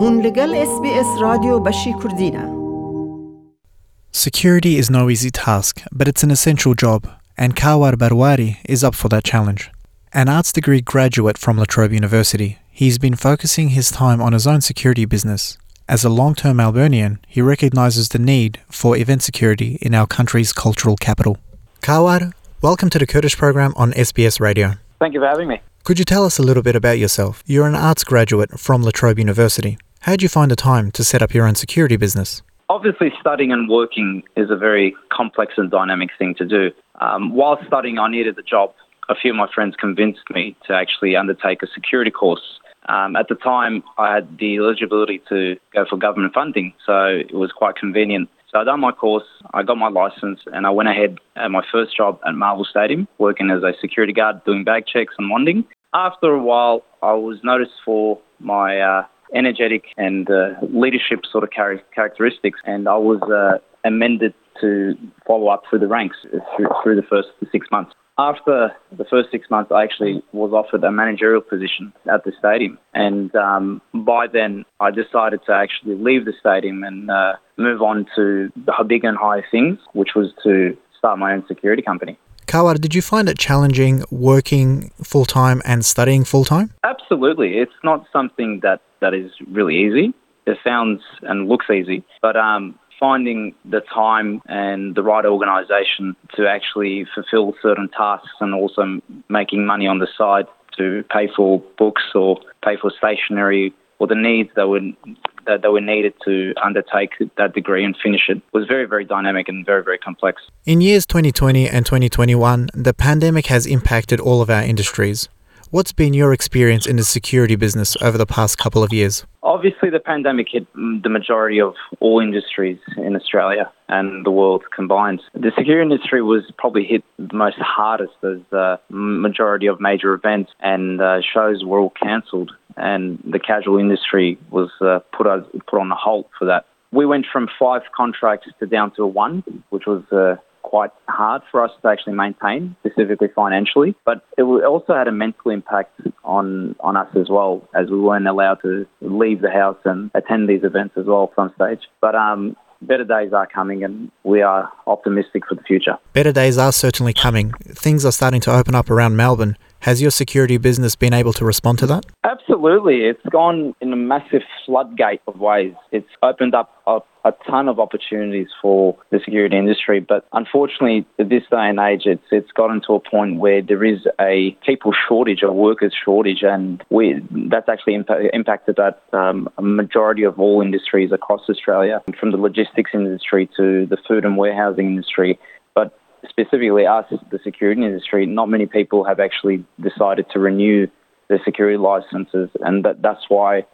هون لگل اس بی اس رادیو بشی کردینه Security is no easy task, but it's an essential job, and Kawar Barwari is up for that challenge. An arts degree graduate from La Trobe University, he's been focusing his time on his own security business. As a long term Melburnian, he recognises the need for event security in our country's cultural capital. Kawar, welcome to the Kurdish program on SBS Radio. Thank you for having me. Could you tell us a little bit about yourself? You're an arts graduate from La Trobe University. How did you find the time to set up your own security business? Obviously, studying and working is a very complex and dynamic thing to do. Um, while studying, I needed a job. A few of my friends convinced me to actually undertake a security course. Um, at the time, I had the eligibility to go for government funding, so it was quite convenient. So I done my course, I got my license, and I went ahead at my first job at Marvel Stadium, working as a security guard, doing bag checks and wanding. After a while, I was noticed for my uh, energetic and uh, leadership sort of char- characteristics, and I was uh, amended to follow up through the ranks through, through the first six months. After the first six months, I actually was offered a managerial position at the stadium, and um, by then I decided to actually leave the stadium and uh, move on to the bigger and higher things, which was to start my own security company. Kawar, did you find it challenging working full time and studying full time? Absolutely, it's not something that, that is really easy. It sounds and looks easy, but um, finding the time and the right organisation to actually fulfil certain tasks and also making money on the side to pay for books or pay for stationery or the needs that were that, that were needed to undertake that degree and finish it was very very dynamic and very very complex. In years 2020 and 2021, the pandemic has impacted all of our industries. What's been your experience in the security business over the past couple of years? Obviously, the pandemic hit the majority of all industries in Australia and the world combined. The security industry was probably hit the most hardest as the majority of major events and uh, shows were all cancelled, and the casual industry was uh, put, on, put on a halt for that. We went from five contracts to down to one, which was uh, quite hard for us to actually maintain, specifically financially. But it also had a mental impact on, on us as well, as we weren't allowed to leave the house and attend these events as well from stage. But um, better days are coming and we are optimistic for the future. Better days are certainly coming. Things are starting to open up around Melbourne. Has your security business been able to respond to that? Absolutely. It's gone in a massive floodgate of ways. It's opened up a, a ton of opportunities for the security industry, but unfortunately, at this day and age, it's it's gotten to a point where there is a people shortage, a workers shortage, and we that's actually impa- impacted that um, a majority of all industries across Australia, from the logistics industry to the food and warehousing industry. Specifically us, the security industry, not many people have actually decided to renew their security licenses, and that, that's why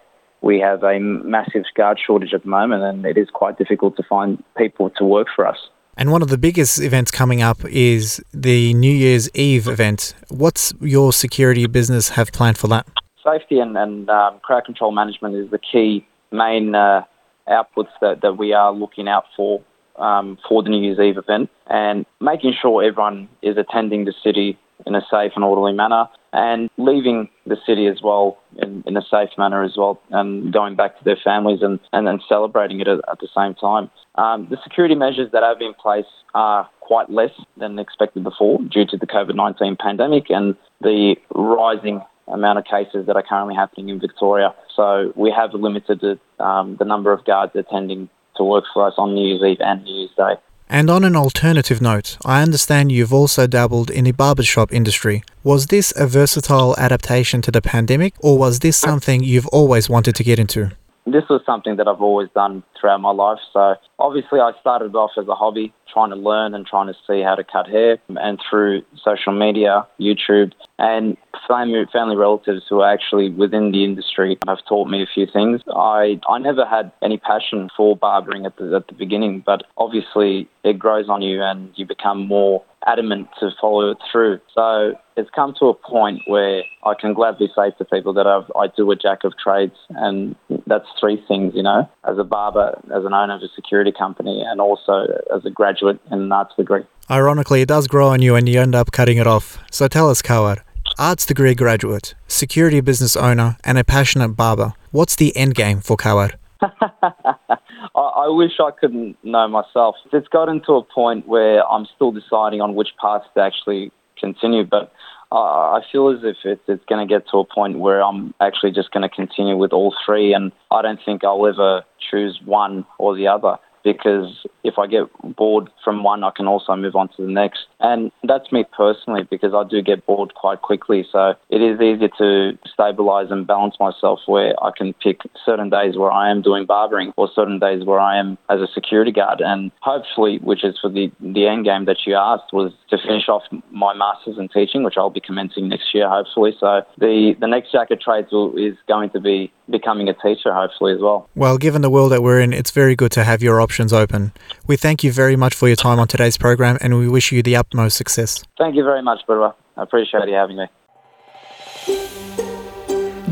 we have a massive guard shortage at the moment, and it is quite difficult to find people to work for us. And one of the biggest events coming up is the New Year's Eve event. What's your security business have planned for that? Safety and, and um, crowd control management is the key main uh, outputs that, that we are looking out for um, for the New Year's Eve event and making sure everyone is attending the city in a safe and orderly manner and leaving the city as well in, in a safe manner as well and going back to their families and, and, celebrating it at, at the same time. Um, the security measures that have in place are quite less than expected before due to the COVID 19 pandemic and the rising amount of cases that are currently happening in Victoria. So we have limited the, um, the number of guards attending to work for us on New Year's Eve and New Year's Day. And on an alternative note, I understand you've also dabbled in the barbershop industry. Was this a versatile adaptation to the pandemic, or was this something you've always wanted to get into? This was something that I've always done throughout my life. So obviously, I started off as a hobby, trying to learn and trying to see how to cut hair, and through social media, YouTube, and family, family relatives who are actually within the industry have taught me a few things. I, I never had any passion for barbering at the, at the beginning, but obviously it grows on you and you become more adamant to follow it through. So it's come to a point where I can gladly say to people that I've, I do a jack of trades, and that's three things, you know, as a barber, as an owner of a security company, and also as a graduate in an arts degree. Ironically, it does grow on you and you end up cutting it off. So tell us, Kawar, Arts degree graduate, security business owner, and a passionate barber. What's the end game for Kawar? I, I wish I couldn't know myself. It's gotten to a point where I'm still deciding on which path to actually continue, but I I feel as if it's going to get to a point where I'm actually just going to continue with all three, and I don't think I'll ever choose one or the other because if I get bored from one, I can also move on to the next. And that's me personally because I do get bored quite quickly. So it is easier to stabilize and balance myself where I can pick certain days where I am doing barbering or certain days where I am as a security guard. And hopefully, which is for the, the end game that you asked, was to finish off my master's in teaching, which I'll be commencing next year, hopefully. So the, the next jack of trades will, is going to be becoming a teacher, hopefully, as well. Well, given the world that we're in, it's very good to have your options open. We thank you very much for your time on today's program and we wish you the utmost success. Thank you very much, brother. I appreciate you having me.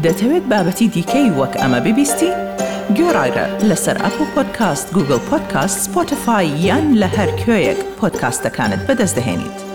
دەتەوێت بابەتی دیکەی وەک ئەمە ببیستی؟ گۆڕایرە لەسەر ئەپ و پۆدکاست گوگل پۆدکاست سپۆتفاای یان لە هەر کوێیەک پۆدکاستەکانت بەدەست دەێنیت.